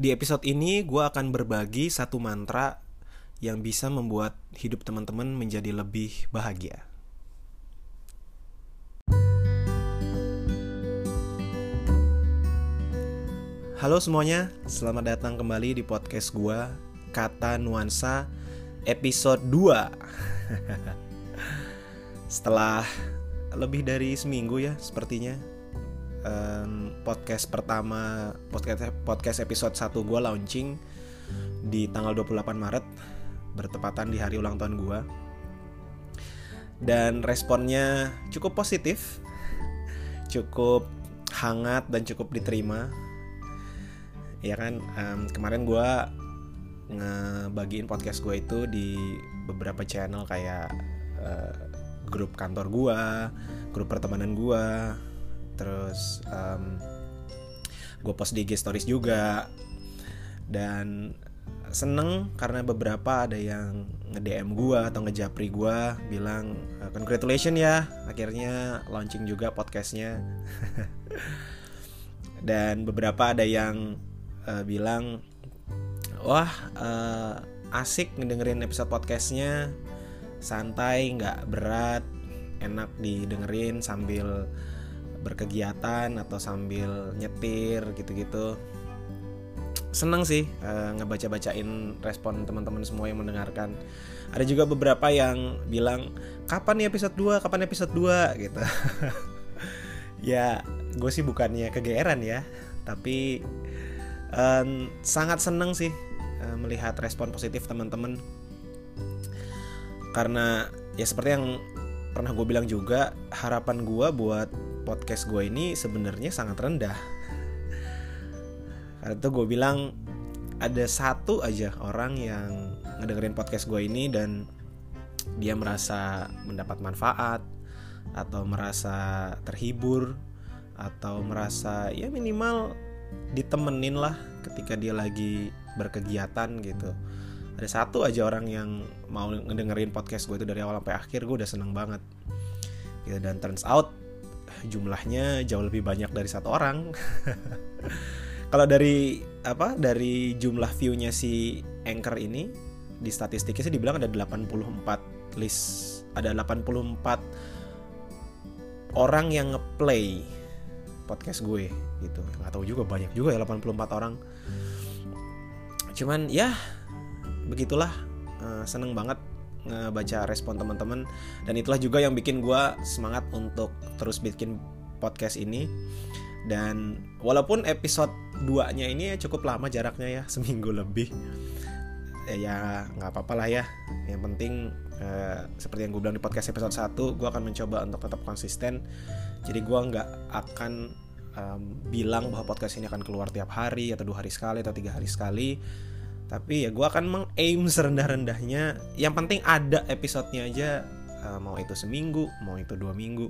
Di episode ini gue akan berbagi satu mantra yang bisa membuat hidup teman-teman menjadi lebih bahagia. Halo semuanya, selamat datang kembali di podcast gue Kata Nuansa episode 2 Setelah lebih dari seminggu ya sepertinya um, Podcast pertama, podcast, podcast episode 1 gue launching di tanggal 28 Maret Bertepatan di hari ulang tahun gue Dan responnya cukup positif Cukup hangat dan cukup diterima. Ya kan? Um, kemarin gue ngebagiin podcast gue itu di beberapa channel kayak uh, grup kantor gue, grup pertemanan gue, terus um, gue post di IG stories juga. Dan seneng karena beberapa ada yang nge-DM gue atau ngejapri gue bilang congratulations ya akhirnya launching juga podcastnya. Dan beberapa ada yang uh, bilang wah uh, asik ngedengerin episode podcastnya santai nggak berat enak didengerin sambil berkegiatan atau sambil nyetir gitu-gitu. Seneng sih uh, ngebaca-bacain respon teman-teman semua yang mendengarkan. Ada juga beberapa yang bilang kapan nih episode 2 kapan episode 2 gitu. Ya gue sih bukannya kegeeran ya tapi um, sangat seneng sih uh, melihat respon positif teman-teman. Karena ya seperti yang pernah gue bilang juga harapan gue buat podcast gue ini sebenarnya sangat rendah. Karena itu gue bilang ada satu aja orang yang ngedengerin podcast gue ini dan dia merasa mendapat manfaat atau merasa terhibur atau merasa ya minimal ditemenin lah ketika dia lagi berkegiatan gitu ada satu aja orang yang mau ngedengerin podcast gue itu dari awal sampai akhir gue udah seneng banget. Gitu dan turns out jumlahnya jauh lebih banyak dari satu orang. Kalau dari apa dari jumlah viewnya si anchor ini di statistiknya sih dibilang ada 84 list. Ada 84 orang yang ngeplay podcast gue gitu. Nggak tahu juga banyak juga ya 84 orang. Cuman ya begitulah uh, seneng banget ngebaca respon teman-teman. Dan itulah juga yang bikin gue semangat untuk terus bikin podcast ini. Dan walaupun episode 2 nya ini cukup lama jaraknya ya seminggu lebih. Ya nggak apa-apa lah ya. Yang penting uh, seperti yang gue bilang di podcast episode 1 gue akan mencoba untuk tetap konsisten. Jadi gue nggak akan um, bilang bahwa podcast ini akan keluar tiap hari atau dua hari sekali atau tiga hari sekali tapi ya gue akan mengaim serendah-rendahnya. Yang penting ada episodenya aja. Uh, mau itu seminggu mau itu dua minggu.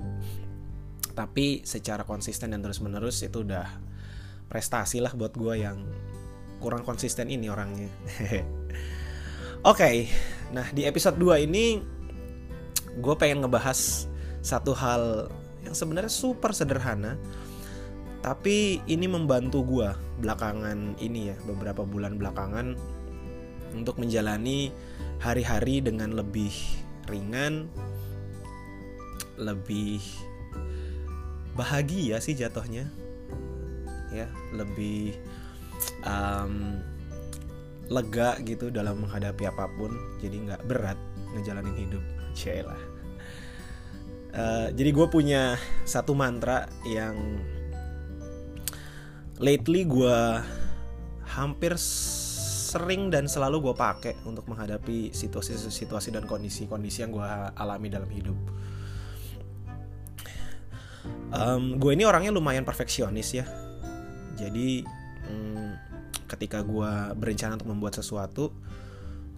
Tapi secara konsisten dan terus menerus itu udah prestasi lah buat gue yang kurang konsisten ini orangnya. Oke okay, nah di episode 2 ini gue pengen ngebahas satu hal yang sebenarnya super sederhana tapi ini membantu gue belakangan ini ya beberapa bulan belakangan untuk menjalani hari-hari dengan lebih ringan lebih bahagia sih jatuhnya. Ya lebih um, lega gitu dalam menghadapi apa pun. Jadi nggak berat ngejalanin hidup. Cielah. Uh, jadi gue punya satu mantra yang lately gue hampir sering dan selalu gue pakai untuk menghadapi situasi-situasi dan kondisi-kondisi yang gue alami dalam hidup. Um, gue ini orangnya lumayan perfeksionis ya, jadi um, ketika gue berencana untuk membuat sesuatu,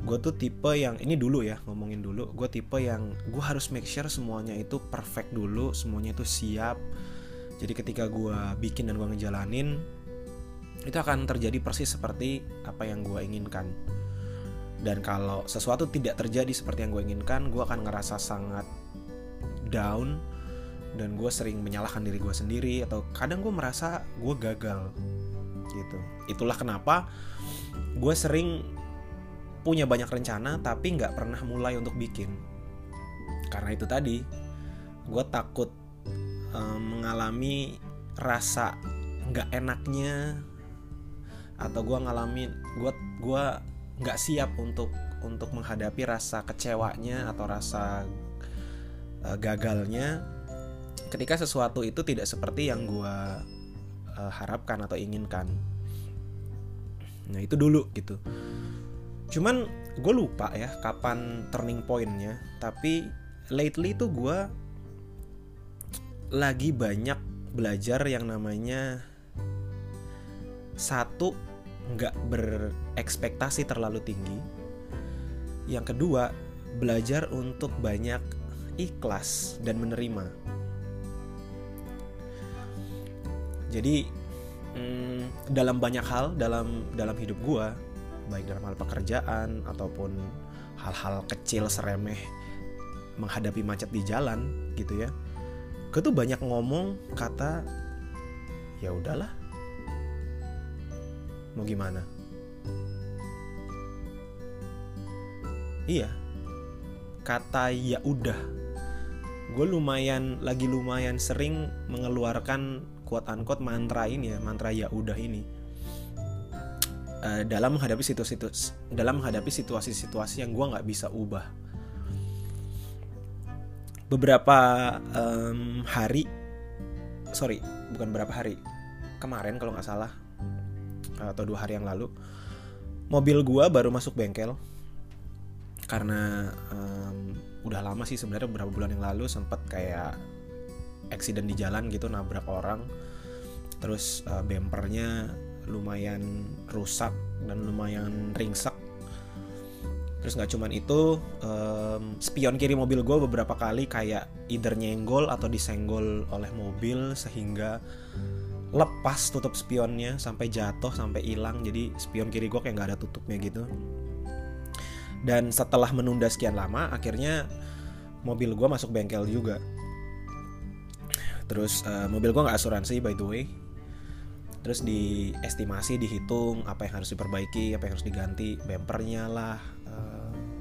gue tuh tipe yang ini dulu ya ngomongin dulu gue tipe yang gue harus make sure semuanya itu perfect dulu semuanya itu siap jadi ketika gue bikin dan gue ngejalanin itu akan terjadi persis seperti apa yang gue inginkan. Dan kalau sesuatu tidak terjadi seperti yang gue inginkan gue akan ngerasa sangat down dan gue sering menyalahkan diri gue sendiri atau kadang gue merasa gue gagal gitu. Itulah kenapa gue sering punya banyak rencana tapi nggak pernah mulai untuk bikin. Karena itu tadi gue takut um, mengalami rasa nggak enaknya atau gue ngalamin gue gue nggak siap untuk untuk menghadapi rasa kecewanya atau rasa uh, gagalnya ketika sesuatu itu tidak seperti yang gue uh, harapkan atau inginkan. Nah itu dulu gitu. Cuman gue lupa ya kapan turning pointnya tapi lately tuh gue lagi banyak belajar yang namanya satu nggak berekspektasi terlalu tinggi. Yang kedua belajar untuk banyak ikhlas dan menerima. Jadi hmm, dalam banyak hal dalam dalam hidup gue baik dalam hal pekerjaan ataupun hal-hal kecil seremeh menghadapi macet di jalan gitu ya gue tuh banyak ngomong kata ya udahlah mau gimana? Iya. Kata ya udah. Gue lumayan lagi lumayan sering mengeluarkan quote unquote mantra ini ya mantra ya udah ini. Uh, dalam menghadapi situasi dalam menghadapi situasi-situasi yang gue nggak bisa ubah. Beberapa um, hari sorry bukan beberapa hari kemarin kalau nggak salah atau dua hari yang lalu mobil gua baru masuk bengkel. Karena um, udah lama sih sebenarnya beberapa bulan yang lalu sempat kayak accident di jalan gitu nabrak orang. Terus uh, bempernya lumayan rusak dan lumayan ringsek. Terus nggak cuman itu um, spion kiri mobil gue beberapa kali kayak either nyenggol atau disenggol oleh mobil sehingga lepas tutup spionnya sampai jatuh sampai hilang. Jadi spion kiri gue kayak nggak ada tutupnya gitu. Dan setelah menunda sekian lama akhirnya mobil gue masuk bengkel juga. Terus uh, mobil gue nggak asuransi by the way. Terus diestimasi dihitung apa yang harus diperbaiki apa yang harus diganti bempernya lah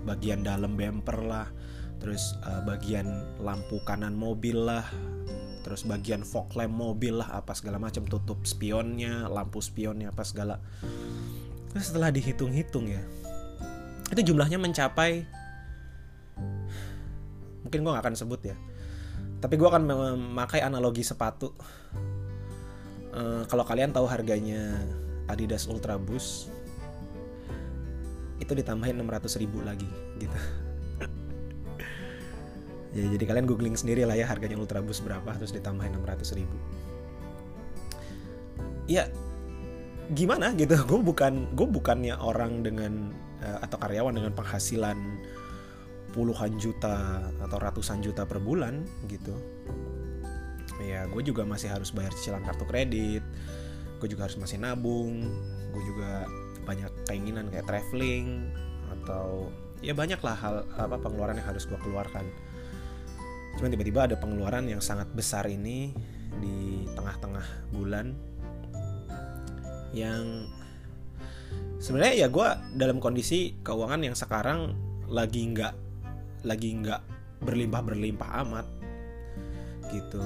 bagian dalam bumper lah. Terus uh, bagian lampu kanan mobil lah terus bagian fog lamp mobil lah apa segala macam tutup spionnya lampu spionnya apa segala. Terus setelah dihitung-hitung ya itu jumlahnya mencapai mungkin gue gak akan sebut ya tapi gue akan memakai analogi sepatu. Uh, kalau kalian tahu harganya Adidas Ultra Boost itu ditambahin 600 ribu lagi gitu ya jadi kalian googling sendiri lah ya harganya ultrabus berapa terus ditambahin 600 ribu. Ya gimana gitu? Gue bukan gue bukannya orang dengan uh, atau karyawan dengan penghasilan puluhan juta atau ratusan juta per bulan gitu. Ya gue juga masih harus bayar cicilan kartu kredit gue juga harus masih nabung gue juga banyak keinginan kayak traveling atau ya banyak lah hal apa pengeluaran yang harus gue keluarkan cuman tiba-tiba ada pengeluaran yang sangat besar ini di tengah-tengah bulan yang sebenarnya ya gue dalam kondisi keuangan yang sekarang lagi nggak lagi nggak berlimpah berlimpah amat gitu.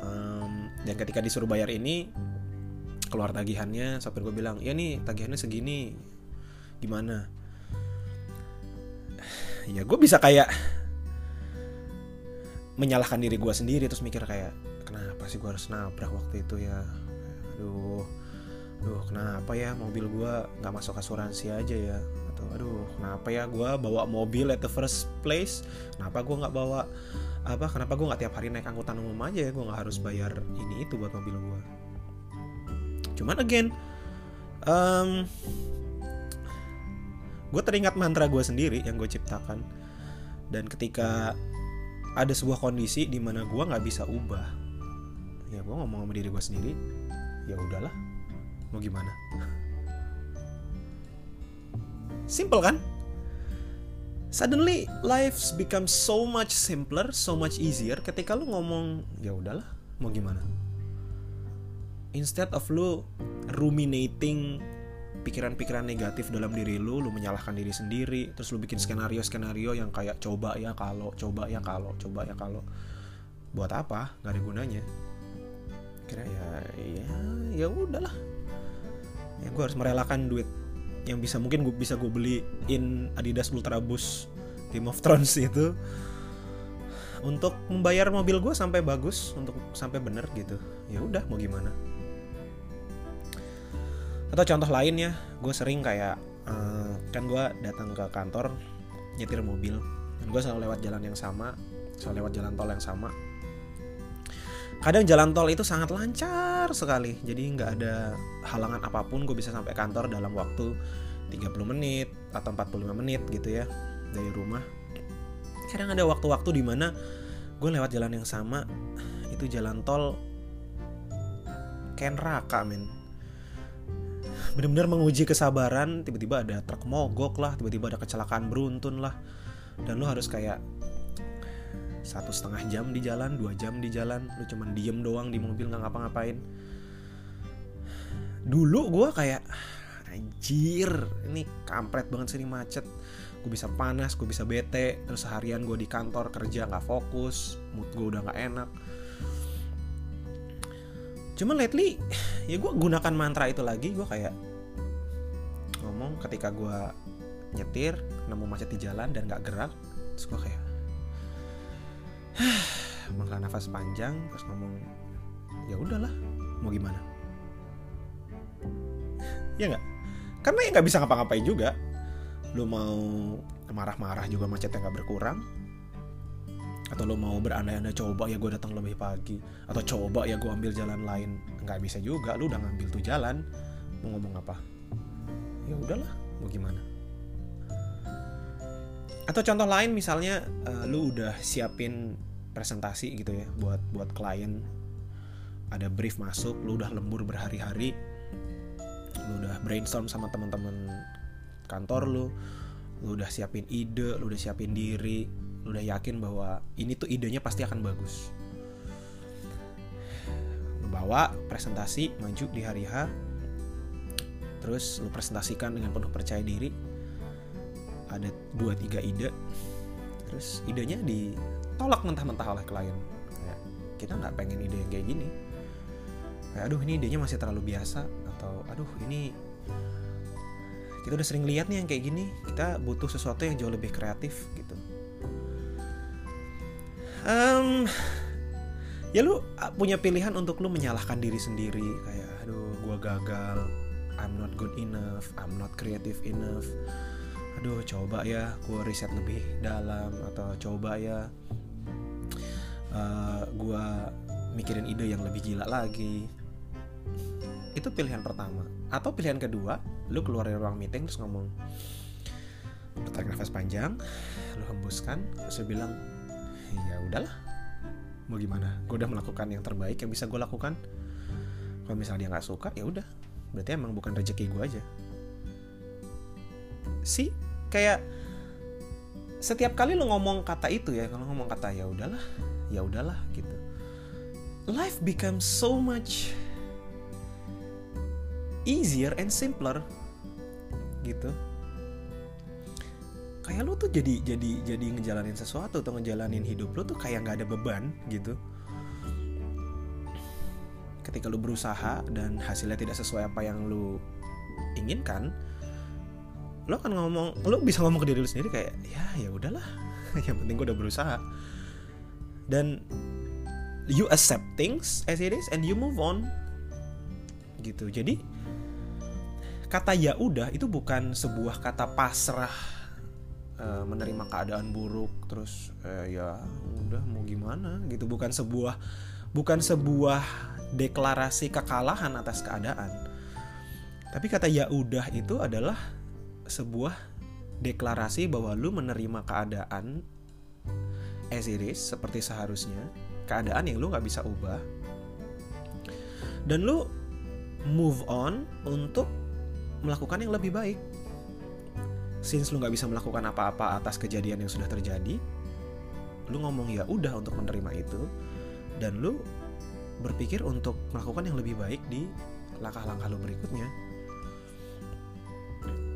Um, dan ketika disuruh bayar ini keluar tagihannya sopir gue bilang ya nih tagihannya segini gimana? Ya gue bisa kayak menyalahkan diri gue sendiri terus mikir kayak kenapa sih gue harus nabrak waktu itu ya? Aduh aduh kenapa ya mobil gue nggak masuk asuransi aja ya? Atau aduh kenapa ya gue bawa mobil at the first place? Kenapa gue nggak bawa apa kenapa gue nggak tiap hari naik angkutan umum aja ya? Gue nggak harus bayar ini itu buat mobil gue cuman again um, gue teringat mantra gue sendiri yang gue ciptakan. Dan ketika ada sebuah kondisi di mana gue nggak bisa ubah. Ya gue ngomong sama diri gue sendiri ya udahlah mau gimana? Simple kan? Suddenly life becomes so much simpler so much easier ketika lu ngomong ya udahlah mau gimana? Instead of lu ruminating pikiran-pikiran negatif dalam diri lu, lu menyalahkan diri sendiri, terus lu bikin skenario-skenario yang kayak coba ya kalau, coba ya kalau, coba ya kalau. Buat apa? Gak ada gunanya. Kira ya, ya, ya udahlah. Ya gue harus merelakan duit yang bisa mungkin gue bisa gue beliin Adidas Ultra Boost Game of Thrones itu untuk membayar mobil gue sampai bagus untuk sampai bener gitu ya udah mau gimana atau contoh lain ya gue sering kayak uh, kan gue datang ke kantor nyetir mobil. Dan gue selalu lewat jalan yang sama selalu lewat jalan tol yang sama. Kadang jalan tol itu sangat lancar sekali. Jadi nggak ada halangan apa pun gue bisa sampai kantor dalam waktu 30 menit atau 45 menit gitu ya dari rumah. Kadang ada waktu-waktu di mana gue lewat jalan yang sama itu jalan tol kayak neraka men benar-benar menguji kesabaran tiba-tiba ada truk mogok lah tiba-tiba ada kecelakaan beruntun lah. Dan lu harus kayak satu setengah jam di jalan dua jam di jalan lu cuman diem doang di mobil nggak ngapa-ngapain. Dulu gue kayak anjir ini kampret banget sih ini macet. Gue bisa panas gue bisa bete terus seharian gue di kantor kerja nggak fokus mood gue udah nggak enak cuman lately ya gue gunakan mantra itu lagi gue kayak ngomong ketika gue nyetir nemu macet di jalan dan gak gerak terus gue kayak menghela nafas panjang terus ngomong ya udahlah mau gimana? Ya nggak? Karena ya nggak bisa ngapa-ngapain juga. Lu mau marah-marah juga macetnya nggak berkurang atau lo mau berandai-andai coba ya gue datang lebih pagi. Atau coba ya gue ambil jalan lain. Nggak bisa juga lu udah ngambil tuh jalan. Mau ngomong apa? Ya udahlah mau gimana? Atau contoh lain misalnya uh, lu udah siapin presentasi gitu ya buat buat klien. Ada brief masuk lu udah lembur berhari-hari. Lu udah brainstorm sama teman-teman kantor lu. Lu udah siapin ide lu udah siapin diri lu udah yakin bahwa ini tuh idenya pasti akan bagus. Lu bawa presentasi maju di hari H terus lu presentasikan dengan penuh percaya diri. Ada dua tiga ide terus idenya ditolak mentah-mentah oleh klien. Kayak kita nggak pengen ide yang kayak gini. Kayak aduh ini idenya masih terlalu biasa atau aduh ini kita udah sering lihat nih yang kayak gini kita butuh sesuatu yang jauh lebih kreatif gitu um, ya lu punya pilihan untuk lu menyalahkan diri sendiri. Kayak aduh gue gagal. I'm not good enough. I'm not creative enough. Aduh coba ya gue riset lebih dalam. Atau coba ya uh, eh, gue mikirin ide yang lebih gila lagi. Itu pilihan pertama. Atau pilihan kedua lu keluar dari ruang meeting terus ngomong tarik nafas panjang. Lu hembuskan terus lu bilang ya udahlah. Mau gimana? Gue udah melakukan yang terbaik yang bisa gue lakukan. Kalau misalnya dia nggak suka ya udah. Berarti emang bukan rezeki gue aja. Sih kayak setiap kali lo ngomong kata itu ya kalau ngomong kata ya udahlah ya udahlah gitu. Life becomes so much easier and simpler gitu kayak lu tuh jadi jadi jadi ngejalanin sesuatu atau ngejalanin hidup lu tuh kayak nggak ada beban gitu. Ketika lu berusaha dan hasilnya tidak sesuai apa yang lu inginkan lu akan ngomong lu bisa ngomong ke diri lu sendiri kayak ya ya udahlah yang penting gue udah berusaha. Dan you accept things as it is and you move on. Gitu. Jadi kata ya udah itu bukan sebuah kata pasrah uh, menerima keadaan buruk terus uh, ya udah mau gimana gitu. Bukan sebuah bukan sebuah deklarasi kekalahan atas keadaan. Tapi kata ya udah itu adalah sebuah deklarasi bahwa lu menerima keadaan as it is seperti seharusnya keadaan yang lu nggak bisa ubah. Dan lu move on untuk melakukan yang lebih baik since lu nggak bisa melakukan apa-apa atas kejadian yang sudah terjadi lu ngomong ya udah untuk menerima itu dan lu berpikir untuk melakukan yang lebih baik di langkah-langkah lo berikutnya.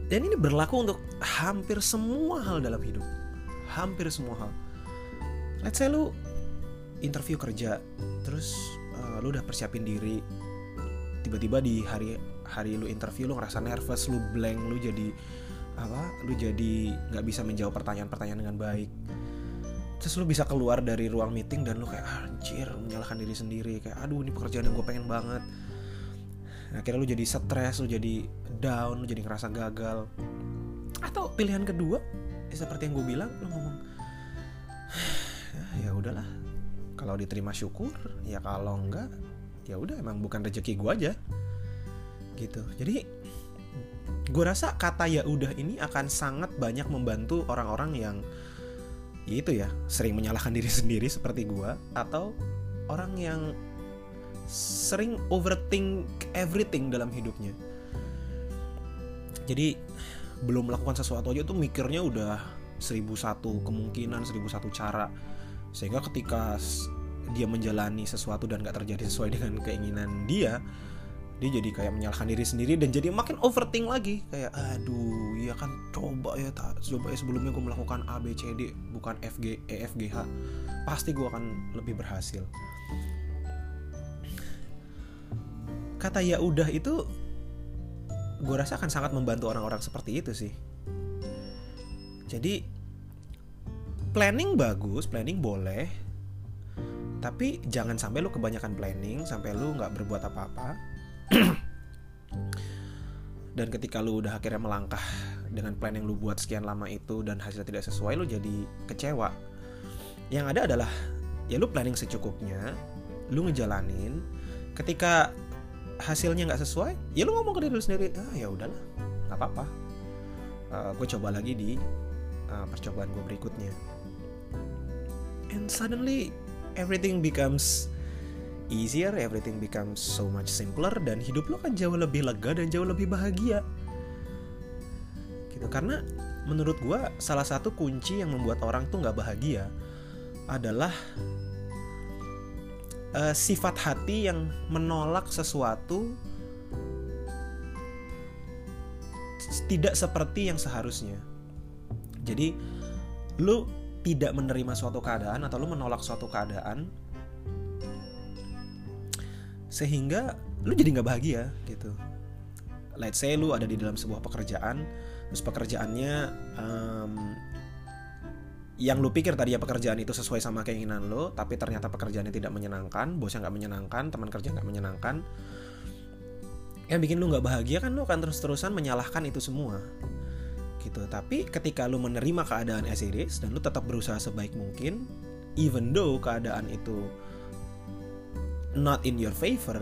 Dan ini berlaku untuk hampir semua hal dalam hidup. Hampir semua hal. Let's say lu interview kerja terus uh, lu udah persiapin diri tiba-tiba di hari hari lu interview lu ngerasa nervous lu blank lu jadi apa lu jadi nggak bisa menjawab pertanyaan-pertanyaan dengan baik. Terus lu bisa keluar dari ruang meeting dan lu kayak ah, anjir menyalahkan diri sendiri. Kayak aduh ini pekerjaan yang gue pengen banget. Nah, akhirnya lu jadi stres lu jadi down lu jadi ngerasa gagal. Atau pilihan kedua ya seperti yang gue bilang lu ngomong ya udahlah. Kalau diterima syukur ya kalau enggak ya udah emang bukan rezeki gue aja. Gitu. Jadi gue rasa kata ya udah ini akan sangat banyak membantu orang-orang yang ya itu ya sering menyalahkan diri sendiri seperti gua atau orang yang sering overthink everything dalam hidupnya. Jadi belum melakukan sesuatu aja tuh mikirnya udah seribu satu kemungkinan seribu satu cara. Sehingga ketika dia menjalani sesuatu dan gak terjadi sesuai dengan keinginan dia dia jadi kayak menyalahkan diri sendiri dan jadi makin overthink lagi. Kayak aduh ya kan coba ya tak coba ya sebelumnya gue melakukan A B C D bukan F G E F G H pasti gue akan lebih berhasil. Kata ya udah itu gue rasa akan sangat membantu orang-orang seperti itu sih. Jadi planning bagus planning boleh tapi jangan sampai lu kebanyakan planning sampai lu nggak berbuat apa-apa dan ketika lu udah akhirnya melangkah dengan plan yang lu buat sekian lama itu dan hasilnya tidak sesuai lu jadi kecewa. Yang ada adalah ya lu planning secukupnya lu ngejalanin ketika hasilnya nggak sesuai ya lu ngomong ke diri lu sendiri ah ya udahlah nggak apa-apa. Uh, eh, gue coba lagi di uh, percobaan gue berikutnya. And suddenly everything becomes easier, everything becomes so much simpler dan hidup lo kan jauh lebih lega dan jauh lebih bahagia. Gitu karena menurut gue salah satu kunci yang membuat orang tuh nggak bahagia adalah uh, sifat hati yang menolak sesuatu tidak seperti yang seharusnya. Jadi lu tidak menerima suatu keadaan atau lu menolak suatu keadaan sehingga lu jadi nggak bahagia gitu. Let's say lu ada di dalam sebuah pekerjaan terus pekerjaannya um, yang lu pikir tadi ya pekerjaan itu sesuai sama keinginan lu tapi ternyata pekerjaannya tidak menyenangkan bosnya nggak menyenangkan teman kerja nggak menyenangkan yang bikin lu nggak bahagia kan lu akan terus-terusan menyalahkan itu semua gitu. Tapi ketika lu menerima keadaan as it is dan lu tetap berusaha sebaik mungkin even though keadaan itu not in your favor,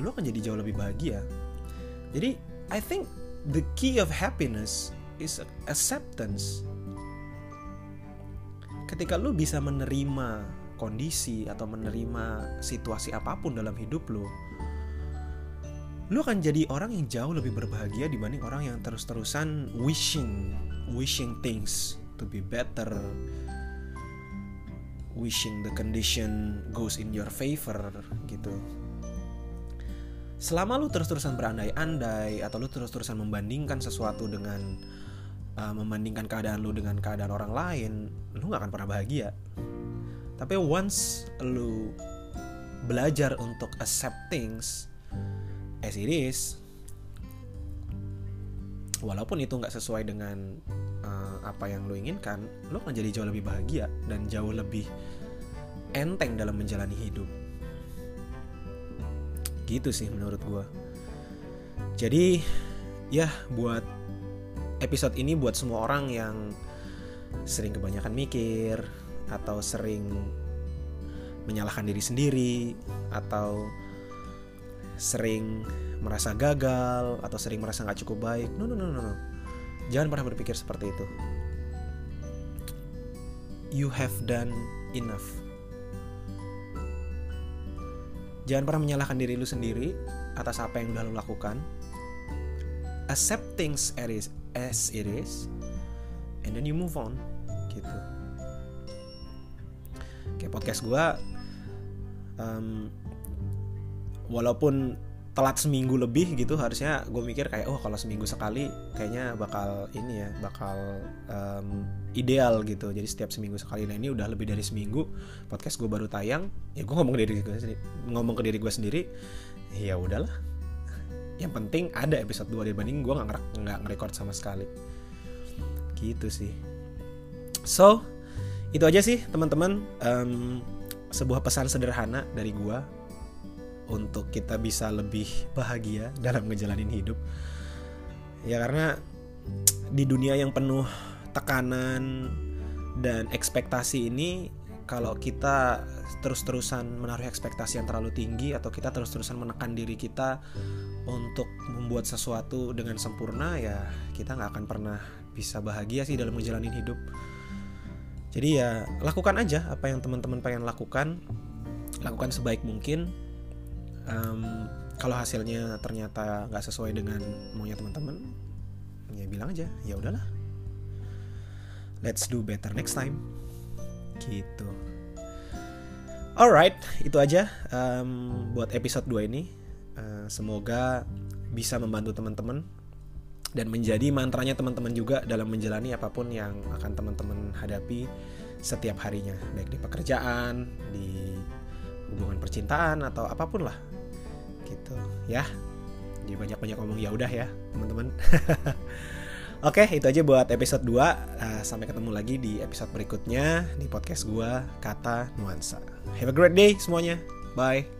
lo akan jadi jauh lebih bahagia. Jadi, I think the key of happiness is acceptance. Ketika lo bisa menerima kondisi atau menerima situasi apa pun dalam hidup lo, lo akan jadi orang yang jauh lebih berbahagia dibanding orang yang terus-terusan wishing, wishing things to be better, wishing the condition goes in your favor gitu. Selama lu terus-terusan berandai-andai atau lu terus-terusan membandingkan sesuatu dengan uh, membandingkan keadaan lu dengan keadaan orang lain lu gak akan pernah bahagia. Tapi once lu belajar untuk accept things as it is walaupun itu nggak sesuai dengan apa yang lo inginkan, lo akan jadi jauh lebih bahagia dan jauh lebih enteng dalam menjalani hidup. Gitu sih menurut gue. Jadi ya buat episode ini buat semua orang yang sering kebanyakan mikir atau sering menyalahkan diri sendiri atau sering merasa gagal atau sering merasa nggak cukup baik. No no no no no. Jangan pernah berpikir seperti itu you have done enough. Jangan pernah menyalahkan diri lu sendiri atas apa yang udah lu lakukan. Accept things as it is, and then you move on, gitu. Kayak podcast gue, um, walaupun telat seminggu lebih gitu harusnya gue mikir kayak oh kalau seminggu sekali kayaknya bakal ini ya bakal um, ideal gitu. Jadi setiap seminggu sekali. Nah ini udah lebih dari seminggu podcast gue baru tayang ya gue ngomong ke diri gue sendiri ngomong ke diri gue sendiri ya udahlah. Yang penting ada episode 2 dibanding gue nggak nggak ngerekord sama sekali. Gitu sih. So itu aja sih teman-teman. Um, sebuah pesan sederhana dari gue untuk kita bisa lebih bahagia dalam ngejalanin hidup. Ya karena di dunia yang penuh tekanan dan ekspektasi ini kalau kita terus-terusan menaruh ekspektasi yang terlalu tinggi atau kita terus-terusan menekan diri kita untuk membuat sesuatu dengan sempurna ya kita nggak akan pernah bisa bahagia sih dalam menjalani hidup. Jadi ya lakukan aja apa yang teman-teman pengen lakukan. Lakukan sebaik mungkin um, kalau hasilnya ternyata nggak sesuai dengan maunya teman-teman ya bilang aja ya udahlah. Let's do better next time. Gitu. Alright itu aja um, buat episode 2 ini. Uh, semoga bisa membantu teman-teman dan menjadi mantranya teman-teman juga dalam menjalani apa pun yang akan teman-teman hadapi setiap harinya. Baik di pekerjaan di hubungan percintaan atau apa pun lah gitu ya jadi banyak-banyak ngomong ya udah ya teman-teman Oke, itu aja buat episode 2. Uh, eh, sampai ketemu lagi di episode berikutnya di podcast gua Kata Nuansa. Have a great day semuanya. Bye.